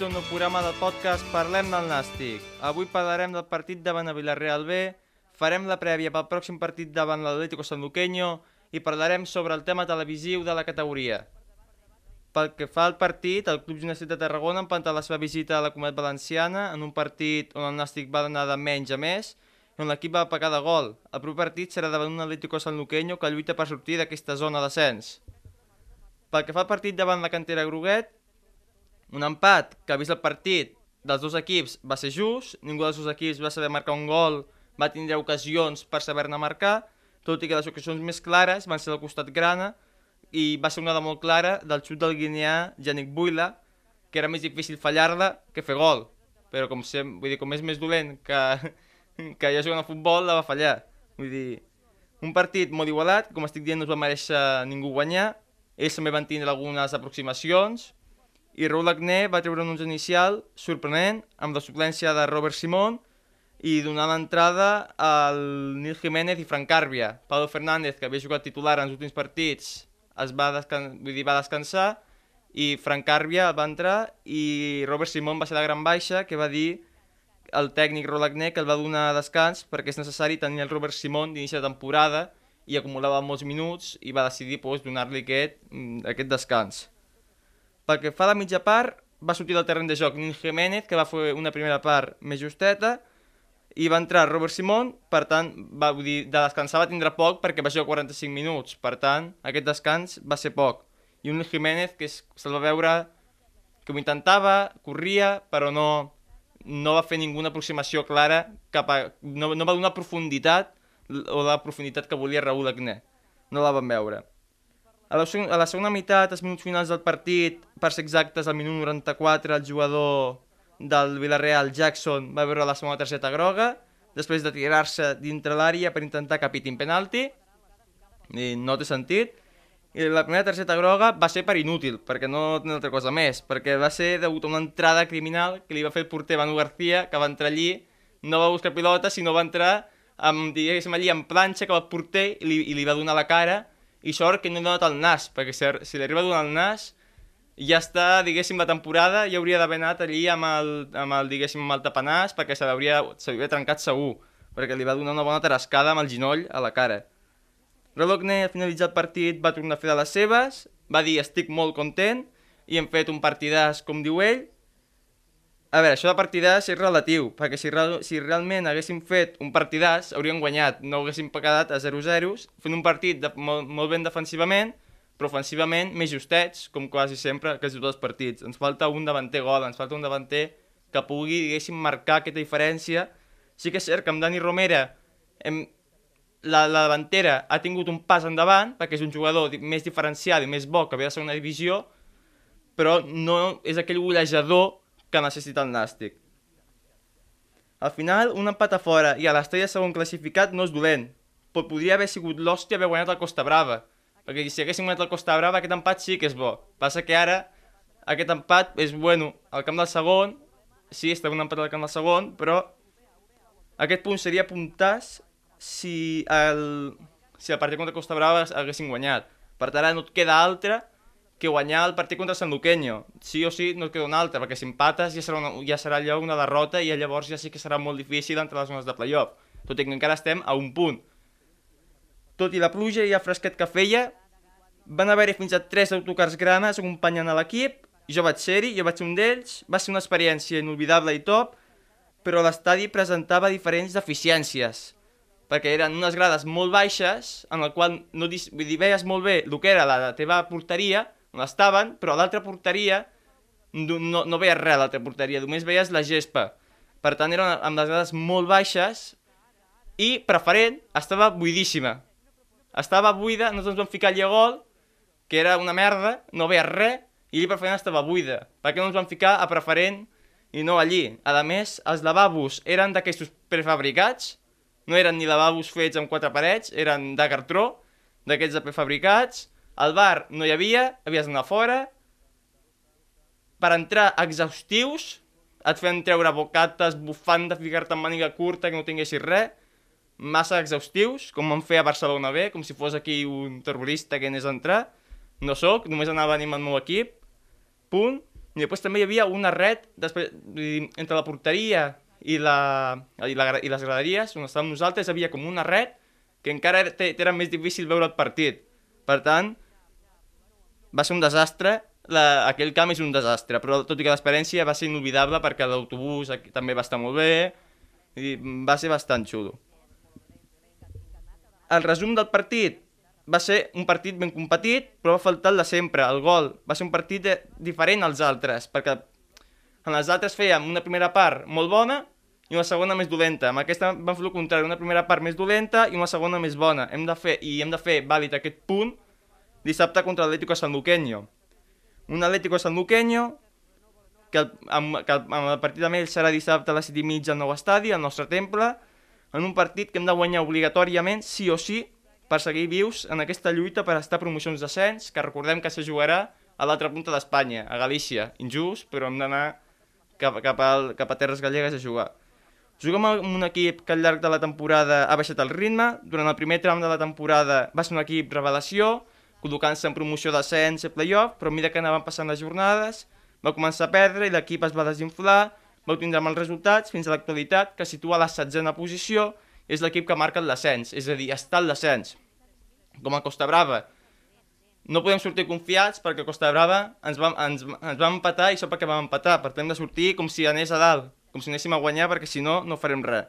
A un nou programa del podcast Parlem del Nàstic. Avui parlarem del partit davant el Villarreal B, farem la prèvia pel pròxim partit davant l'Atlético Sanluqueño i parlarem sobre el tema televisiu de la categoria. Pel que fa al partit, el Club Gimnàstic de Tarragona empantat la seva visita a la Comunitat Valenciana en un partit on el Nàstic va anar de menys a més i on l'equip va pagar de gol. El proper partit serà davant un Atlético Sanluqueño que lluita per sortir d'aquesta zona d'ascens. Pel que fa al partit davant la cantera Groguet, un empat que ha vist el partit dels dos equips va ser just, ningú dels dos equips va saber marcar un gol, va tindre ocasions per saber-ne marcar, tot i que les ocasions més clares van ser del costat grana i va ser una de molt clara del xut del guineà Yannick Buila, que era més difícil fallar-la que fer gol. Però com, sem vull dir, com és més dolent que, que ja jugant a futbol, la va fallar. Vull dir, un partit molt igualat, com estic dient, no es va mereixer ningú guanyar, ells també van tindre algunes aproximacions, i Raúl Agné va treure un 11 inicial sorprenent amb la suplència de Robert Simón i donar l'entrada al Nil Jiménez i Frank Carbia. Pablo Fernández, que havia jugat titular en els últims partits, es va, descan vull dir, va descansar i Frank Carbia va entrar i Robert Simón va ser la gran baixa que va dir el tècnic Raúl Agné que el va donar descans perquè és necessari tenir el Robert Simón d'inici de temporada i acumulava molts minuts i va decidir pues, donar-li aquest, mm, aquest descans. Pel que fa a la mitja part, va sortir del terreny de joc Nin Jiménez, que va fer una primera part més justeta, i va entrar Robert Simón, per tant, va, vull dir, de descansar va tindre poc perquè va jugar 45 minuts, per tant, aquest descans va ser poc. I un Jiménez que se'l va veure que ho intentava, corria, però no, no va fer ninguna aproximació clara, cap a, no, no va donar profunditat o la profunditat que volia Raúl Agné. No la van veure. A la, a la segona meitat, els minuts finals del partit, per ser exactes, al minut 94, el jugador del Villarreal, Jackson, va veure la segona targeta groga, després de tirar-se dintre l'àrea per intentar que pitin penalti, i no té sentit, i la primera targeta groga va ser per inútil, perquè no té altra cosa més, perquè va ser degut a una entrada criminal que li va fer el porter Manu García, que va entrar allí, no va buscar pilota, sinó va entrar amb, diguéssim, allí en planxa que va el porter i li, i li va donar la cara, i sort que no he donat el nas, perquè si, si li arriba a donar el nas, ja està, diguéssim, la temporada, ja hauria d'haver anat allí amb el, amb el diguéssim, amb el tapanàs, perquè se l'hauria trencat segur, perquè li va donar una bona tarascada amb el ginoll a la cara. Rodokne, al finalitzar el partit, va tornar a fer de les seves, va dir estic molt content, i hem fet un partidàs, com diu ell, a veure, això de partidàs és relatiu, perquè si, real, si realment haguéssim fet un partidàs, hauríem guanyat, no haguéssim quedat a 0-0, fent un partit de, molt, molt ben defensivament, però ofensivament més justets, com quasi sempre que els partits. Ens falta un davanter gol, ens falta un davanter que pugui, diguéssim, marcar aquesta diferència. Sí que és cert que amb Dani Romera hem, la, la davantera ha tingut un pas endavant, perquè és un jugador més diferenciat i més bo que ve de segona divisió, però no és aquell golejador que necessita el Nàstic. Al final, un empat a fora i a l'Estrella segon classificat no és dolent, però podria haver sigut l'hòstia haver guanyat el Costa Brava, perquè si haguéssim guanyat el Costa Brava aquest empat sí que és bo. Passa que ara aquest empat és bueno al camp del segon, sí, està un empat al camp del segon, però aquest punt seria puntàs si el, si el partit contra Costa Brava haguessin guanyat. Per tant, ara no et queda altre que guanyar el partit contra Sant Luqueño. Sí o sí no et queda un altre, perquè si empates ja serà, una, ja serà allò una derrota i llavors ja sí que serà molt difícil entrar a les zones de playoff, tot i que encara estem a un punt. Tot i la pluja i el fresquet que feia, van haver-hi fins a tres autocars granes acompanyant a l'equip, jo vaig ser-hi, jo vaig ser un d'ells, va ser una experiència inolvidable i top, però l'estadi presentava diferents deficiències, perquè eren unes grades molt baixes, en el qual no vull dir, veies molt bé el que era la teva porteria, on estaven, però a l'altra porteria no, no veies res a l'altra porteria, només veies la gespa. Per tant, eren amb les grades molt baixes i preferent estava buidíssima. Estava buida, no ens vam ficar allà gol, que era una merda, no veies res, i allà preferent estava buida. Per què no ens vam ficar a preferent i no allí. A més, els lavabos eren d'aquestos prefabricats, no eren ni lavabos fets amb quatre parets, eren de cartró, d'aquests de prefabricats. Al bar no hi havia, havies d'anar fora. Per entrar exhaustius, et feien treure bocates, bufandes, ficar-te en màniga curta, que no tinguessis res. Massa exhaustius, com vam fer a Barcelona B, com si fos aquí un terrorista que anés a entrar. No sóc, només anava a animar el meu equip. Punt. I després també hi havia una red després, entre la porteria i, la, i, la, i les graderies on estàvem nosaltres havia com una red que encara era, era més difícil veure el partit. Per tant, va ser un desastre, la, aquell camp és un desastre, però tot i que l'experiència va ser inolvidable perquè l'autobús també va estar molt bé i va ser bastant xulo. El resum del partit va ser un partit ben competit, però va faltar el de sempre, el gol. Va ser un partit de, diferent als altres, perquè en els altres fèiem una primera part molt bona i una segona més dolenta. Amb aquesta vam fer el contrari, una primera part més dolenta i una segona més bona. Hem de fer, I hem de fer vàlid aquest punt dissabte contra l'Atlético Sanluqueño. Un Atlético Sanluqueño que, amb, que amb el partit amb ell serà dissabte a les 7 i mitja al nou estadi, al nostre temple, en un partit que hem de guanyar obligatòriament, sí o sí, per seguir vius en aquesta lluita per estar a promocions d'ascens, que recordem que se jugarà a l'altra punta d'Espanya, a Galícia. Injust, però hem d'anar cap, cap, al, cap a terres gallegues a jugar. Juguem amb un equip que al llarg de la temporada ha baixat el ritme. Durant el primer tram de la temporada va ser un equip revelació, col·locant-se en promoció d'ascens i playoff, però a mesura que anaven passant les jornades va començar a perdre i l'equip es va desinflar, va obtindre mals resultats fins a l'actualitat, que situa la setzena posició, és l'equip que marca l'ascens, és a dir, està al descens. Com a Costa Brava. No podem sortir confiats perquè Costa Brava ens va, ens, ens va empatar i això perquè vam empatar, per tant de sortir com si anés a dalt, com si anéssim a guanyar perquè si no, no farem res.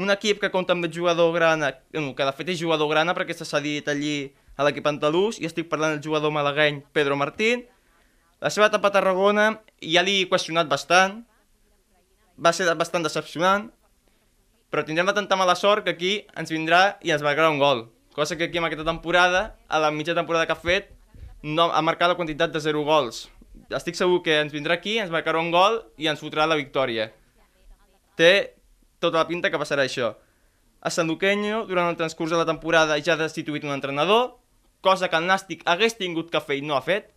Un equip que compta amb jugador grana, que de fet és jugador grana perquè s'ha cedit allí a l'equip andalús, i estic parlant del jugador malagueny Pedro Martín. La seva etapa a Tarragona ja l'he qüestionat bastant, va ser bastant decepcionant, però tindrem tanta mala sort que aquí ens vindrà i ens marcarà un gol. Cosa que aquí en aquesta temporada, a la mitja temporada que ha fet, no ha marcat la quantitat de 0 gols estic segur que ens vindrà aquí, ens marcarà un gol i ens fotrà la victòria. Té tota la pinta que passarà això. A Sanduqueño, durant el transcurs de la temporada, ja ha destituït un entrenador, cosa que el Nàstic hagués tingut que fer i no ha fet.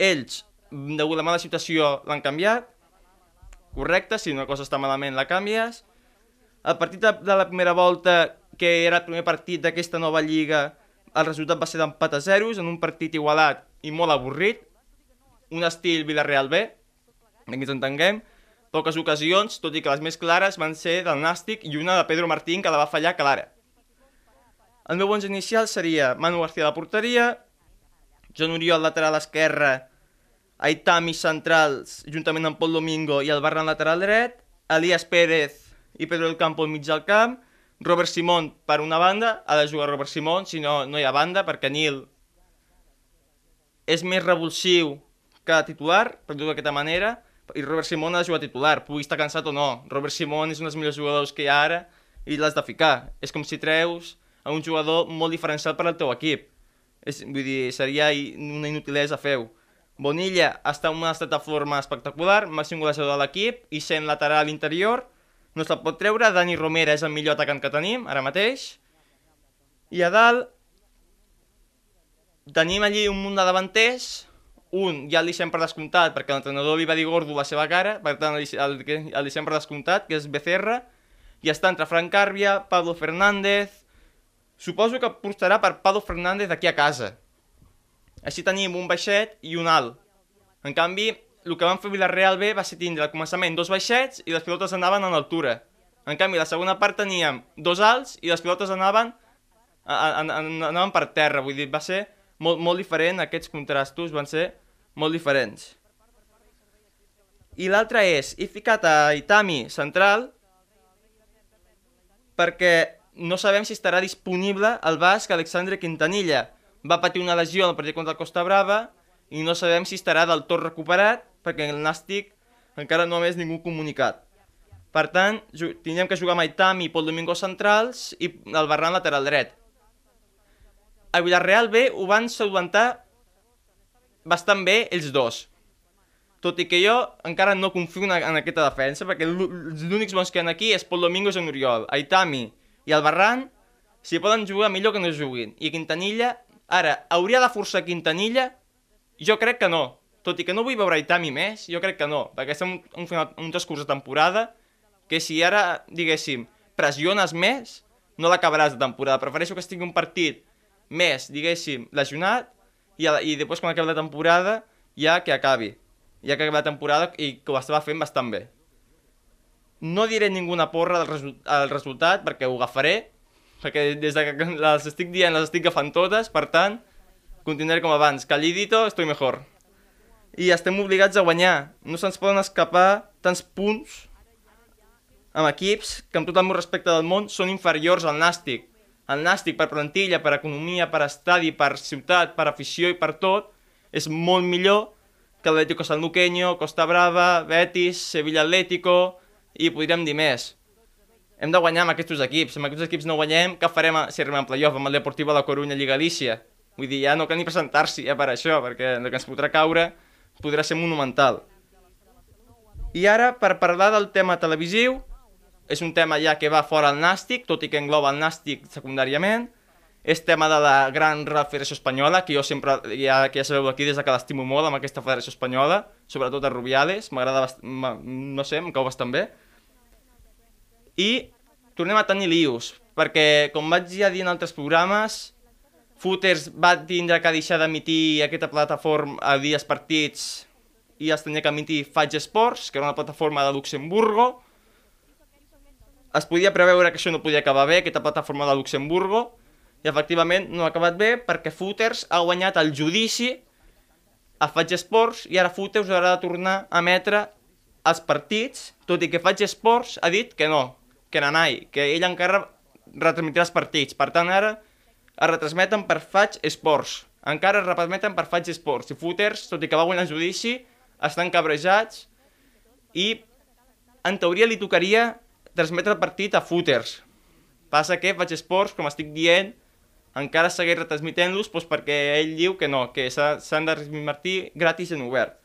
Ells, degut a la mala situació, l'han canviat. Correcte, si una cosa està malament la canvies. El partit de la primera volta, que era el primer partit d'aquesta nova lliga, el resultat va ser d'empat a zeros, en un partit igualat i molt avorrit, un estil Villarreal B, que ens entenguem, poques ocasions, tot i que les més clares van ser del Nàstic i una de Pedro Martín que la va fallar clara. El meu 11 inicial seria Manu García de la porteria, Joan Oriol lateral esquerra, Aitami centrals juntament amb Pol Domingo i el Barran lateral dret, Elias Pérez i Pedro del Campo al mig del camp, Robert Simón per una banda, ha de jugar Robert Simón, si no, no hi ha banda, perquè Nil és més revulsiu que titular, per dir-ho d'aquesta manera, i Robert Simon ha de jugar titular, pugui estar cansat o no. Robert Simon és un dels millors jugadors que hi ha ara i l'has de ficar. És com si treus a un jugador molt diferencial per al teu equip. És, vull dir, seria una inutilesa fer-ho. Bonilla està en un estat de forma espectacular, màxim golejador de l'equip, i sent lateral interior, no se'l pot treure, Dani Romera és el millor atacant que tenim, ara mateix, i a dalt tenim allí un munt de davanters, un ja el deixem per descomptat perquè l'entrenador li va dir gordo la seva cara, per tant el, el, el deixem per descomptat, que és Becerra, i està entre Frank Càrbia, Pablo Fernández... Suposo que portarà per Pablo Fernández aquí a casa. Així tenim un baixet i un alt. En canvi, el que van fer Villarreal B va ser tindre al començament dos baixets i les pilotes anaven en altura. En canvi, la segona part teníem dos alts i les pilotes anaven, anaven per terra. Vull dir, va ser molt, molt diferent, aquests contrastos van ser molt diferents. I l'altre és, he ficat a Itami central perquè no sabem si estarà disponible el basc Alexandre Quintanilla. Va patir una lesió al partit contra el Costa Brava i no sabem si estarà del tot recuperat perquè el Nàstic encara no ha més ningú comunicat. Per tant, tindrem que jugar amb Itami i Pol Domingo centrals i el Barran lateral dret. El Villarreal B ho van solventar bastant bé ells dos. tot i que jo encara no confio en, en aquesta defensa, perquè els únics bons que hi ha aquí és Pol Domingos i Oriol, Aitami i el Barran, si poden jugar millor que no juguin. I Quintanilla, ara, hauria de forçar Quintanilla? Jo crec que no. Tot i que no vull veure Aitami més, jo crec que no, perquè estem un, final, un transcurs de temporada que si ara, diguéssim, pressiones més, no l'acabaràs de temporada. Prefereixo que estigui un partit més, diguéssim, lesionat i, i després quan acabi la temporada ja que acabi. Ja que acabi la temporada i que ho estava fent bastant bé. No diré ninguna porra del resu al resultat perquè ho agafaré, perquè des de que les estic dient les estic agafant totes, per tant, continuaré com abans. Callidito, estoy mejor. I estem obligats a guanyar. No se'ns poden escapar tants punts amb equips que, amb tot el meu respecte del món, són inferiors al Nàstic. El Nàstic, per plantilla, per economia, per estadi, per ciutat, per afició i per tot, és molt millor que l'Atlético Sanluqueño, Costa Brava, Betis, Sevilla Atlético i podríem dir més. Hem de guanyar amb aquests equips. Amb aquests equips no guanyem, què farem si arribem al playoff amb el Deportivo de Coruña Lliga Galícia? Vull dir, ja no cal ni presentar-s'hi ja per això, perquè el que ens podrà caure podrà ser monumental. I ara, per parlar del tema televisiu, és un tema ja que va fora el nàstic, tot i que engloba el nàstic secundàriament, és tema de la gran Federació Espanyola, que jo sempre, ja, que ja sabeu aquí, des de que l'estimo molt amb aquesta Federació Espanyola, sobretot a Rubiales, m'agrada, bast... ma- no sé, em cau bastant bé. I tornem a tenir lius, perquè, com vaig ja dir en altres programes, Footers va tindre que deixar d'emitir aquesta plataforma a dies partits i es tenia que emitir Faig Sports, que era una plataforma de Luxemburgo. Es podia preveure que això no podia acabar bé, aquesta plataforma de Luxemburgo, i efectivament no ha acabat bé perquè Footers ha guanyat el judici a Faig Sports i ara Footers haurà de tornar a emetre els partits, tot i que Faig Sports ha dit que no, que nanai, que ell encara retransmetrà els partits. Per tant, ara es retransmeten per Faig Sports. Encara es retransmeten per Faig Sports. I Footers, tot i que va guanyar el judici, estan cabrejats i en teoria li tocaria transmetre el partit a Footers. Passa que Faig Sports, com estic dient, encara segueix retransmitent-los doncs perquè ell diu que no, que s'ha- s'han de retransmitir gratis en obert.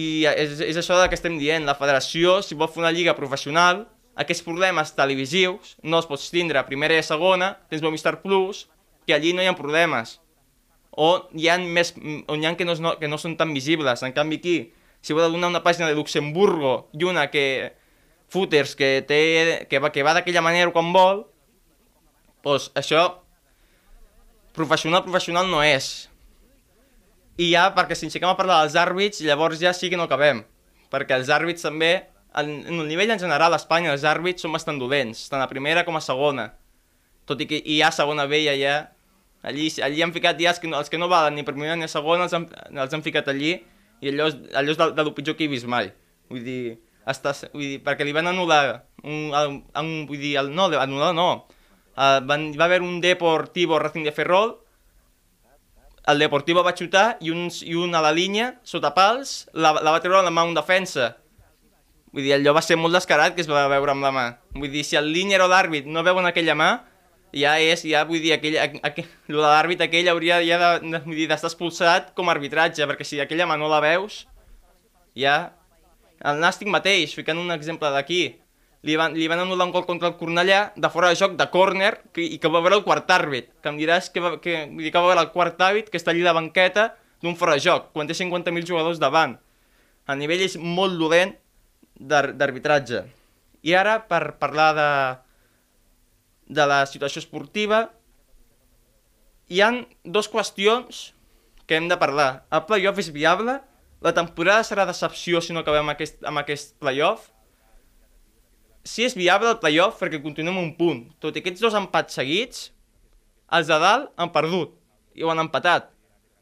I és, és això que estem dient, la federació, si vol fer una lliga professional, aquests problemes televisius no els pots tindre a primera i a segona, tens Movistar Plus, que allí no hi ha problemes. O hi ha més, on hi ha que no, no, que no són tan visibles. En canvi aquí, si vol donar una pàgina de Luxemburgo i una que footers que, té, que va, que va d'aquella manera quan vol, doncs això professional, professional no és. I ja, perquè si ens a parlar dels àrbits, llavors ja sí que no acabem. Perquè els àrbits també, en, en el nivell en general a Espanya, els àrbits són bastant dolents, tant a primera com a segona. Tot i que hi ha segona B i allà, allí, allí han ficat ja els que, no, els que no valen ni per primera ni segona, els han, els han ficat allí, i allò és, allò és de, de lo pitjor que he vist mai. Vull dir, està, vull dir perquè li van anul·lar un, un, un vull dir, el, no, anul·lar no, uh, van, va haver un Deportivo Racing de Ferrol, el Deportivo va xutar i un, i un a la línia, sota pals, la, la va treure amb la mà un defensa. Vull dir, allò va ser molt descarat que es va veure amb la mà. Vull dir, si el línia o l'àrbit no veuen aquella mà, ja és, ja vull dir, aquell, aquell, lo de l'àrbit aquell hauria ja de, de, d'estar expulsat com a arbitratge, perquè si aquella mà no la veus, ja... El Nàstic mateix, ficant un exemple d'aquí, li van, li van anul·lar un gol contra el Cornellà de fora de joc, de córner, que, i que va veure el quart àrbit. Que em diràs que va, que, que va veure el quart àrbit que està allí de banqueta d'un fora de joc, quan té 50.000 jugadors davant. El nivell és molt dolent d'ar- d'arbitratge. I ara, per parlar de, de la situació esportiva, hi han dues qüestions que hem de parlar. El playoff és viable? La temporada serà decepció si no acabem amb aquest, amb aquest playoff? Si és viable el playoff, perquè continuem un punt. Tot i aquests dos empats seguits, els de dalt han perdut i ho han empatat.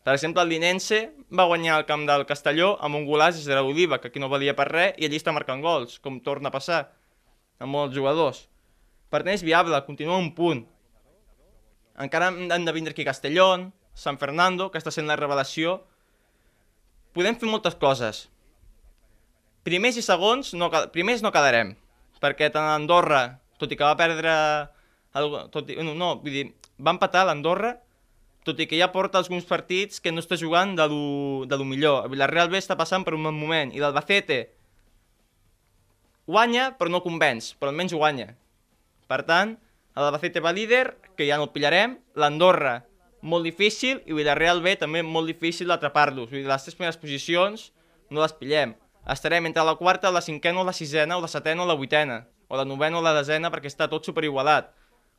Per exemple, el Linense va guanyar el camp del Castelló amb un des de l'Oliva, que aquí no valia per res, i allí està marcant gols, com torna a passar amb molts jugadors. Per tant, és viable, continua un punt. Encara han de vindre aquí Castellón, San Fernando, que està sent la revelació. Podem fer moltes coses. Primers i segons, no, primers no quedarem, perquè tant Andorra, tot i que va perdre... El, tot i, no, no, vull dir, va empatar l'Andorra, tot i que ja porta alguns partits que no està jugant de lo, de lo millor. El Villarreal B està passant per un bon moment, i l'Albacete guanya, però no convenç, però almenys guanya. Per tant, l'Albacete va líder, que ja no el pillarem, l'Andorra molt difícil, i Villarreal B també molt difícil d'atrapar-los. Les tres primeres posicions no les pillem. Estarem entre la quarta, la cinquena, o la sisena, o la setena, o la vuitena, o la novena o la desena, perquè està tot superigualat.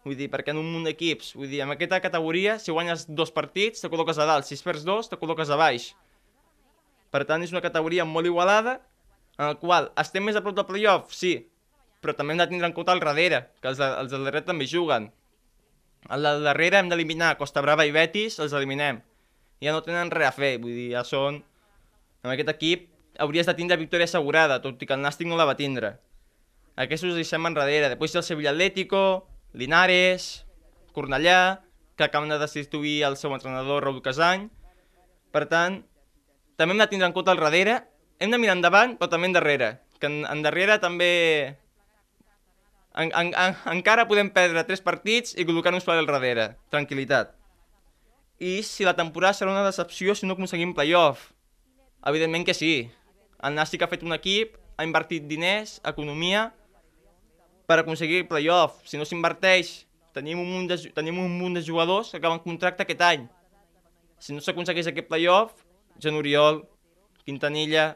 Vull dir, perquè en un munt d'equips, vull dir, en aquesta categoria, si guanyes dos partits, te col·loques a dalt, si perds dos, te col·loques a baix. Per tant, és una categoria molt igualada, en el qual estem més a prop del playoff, sí, però també hem de tindre en compte el darrere, que els, els del darrere també juguen. El del darrere hem d'eliminar Costa Brava i Betis, els eliminem. Ja no tenen res a fer, vull dir, ja són... En aquest equip hauries de tindre victòria assegurada, tot i que el Nàstic no la va tindre. Aquests us deixem enrere. Després el Sevilla Atlético, Linares, Cornellà, que acaben de destituir el seu entrenador Raúl Casany. Per tant, també hem de tindre en compte el darrere, hem de mirar endavant, però també endarrere, que en, endarrere també en, en, en, encara podem perdre tres partits i col·locar-nos per al darrere. Tranquilitat. I si la temporada serà una decepció si no aconseguim playoff? Evidentment que sí. El Nàstic ha fet un equip, ha invertit diners, economia, per aconseguir playoff. Si no s'inverteix, tenim, un munt de, tenim un munt de jugadors que acaben contracte aquest any. Si no s'aconsegueix aquest playoff, Jan Oriol, Quintanilla,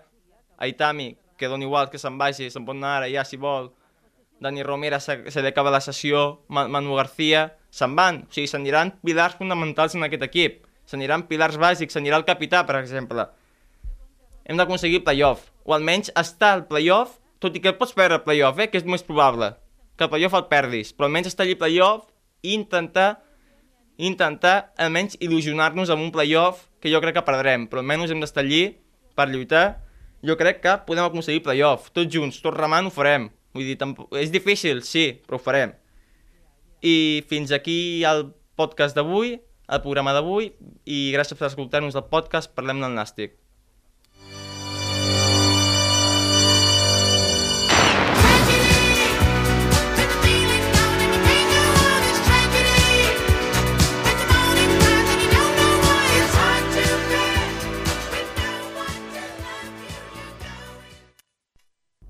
Aitami, que dona igual que se'n vagi, se'n pot anar ara ja si vol, Dani Romera se, se li acaba la sessió, Manu García, se'n van. O sigui, s'aniran pilars fonamentals en aquest equip. S'aniran pilars bàsics, s'anirà el capità, per exemple. Hem d'aconseguir playoff, o almenys estar al playoff, tot i que pots perdre el playoff, eh, que és més probable que el playoff el perdis, però almenys estar allà playoff i intentar, intentar almenys il·lusionar-nos amb un playoff que jo crec que perdrem, però almenys hem d'estar allí per lluitar. Jo crec que podem aconseguir playoff, tots junts, tots remant ho farem. Vull dir, és difícil, sí, però ho farem. I fins aquí el podcast d'avui, el programa d'avui, i gràcies per escoltar-nos el podcast Parlem del Nàstic.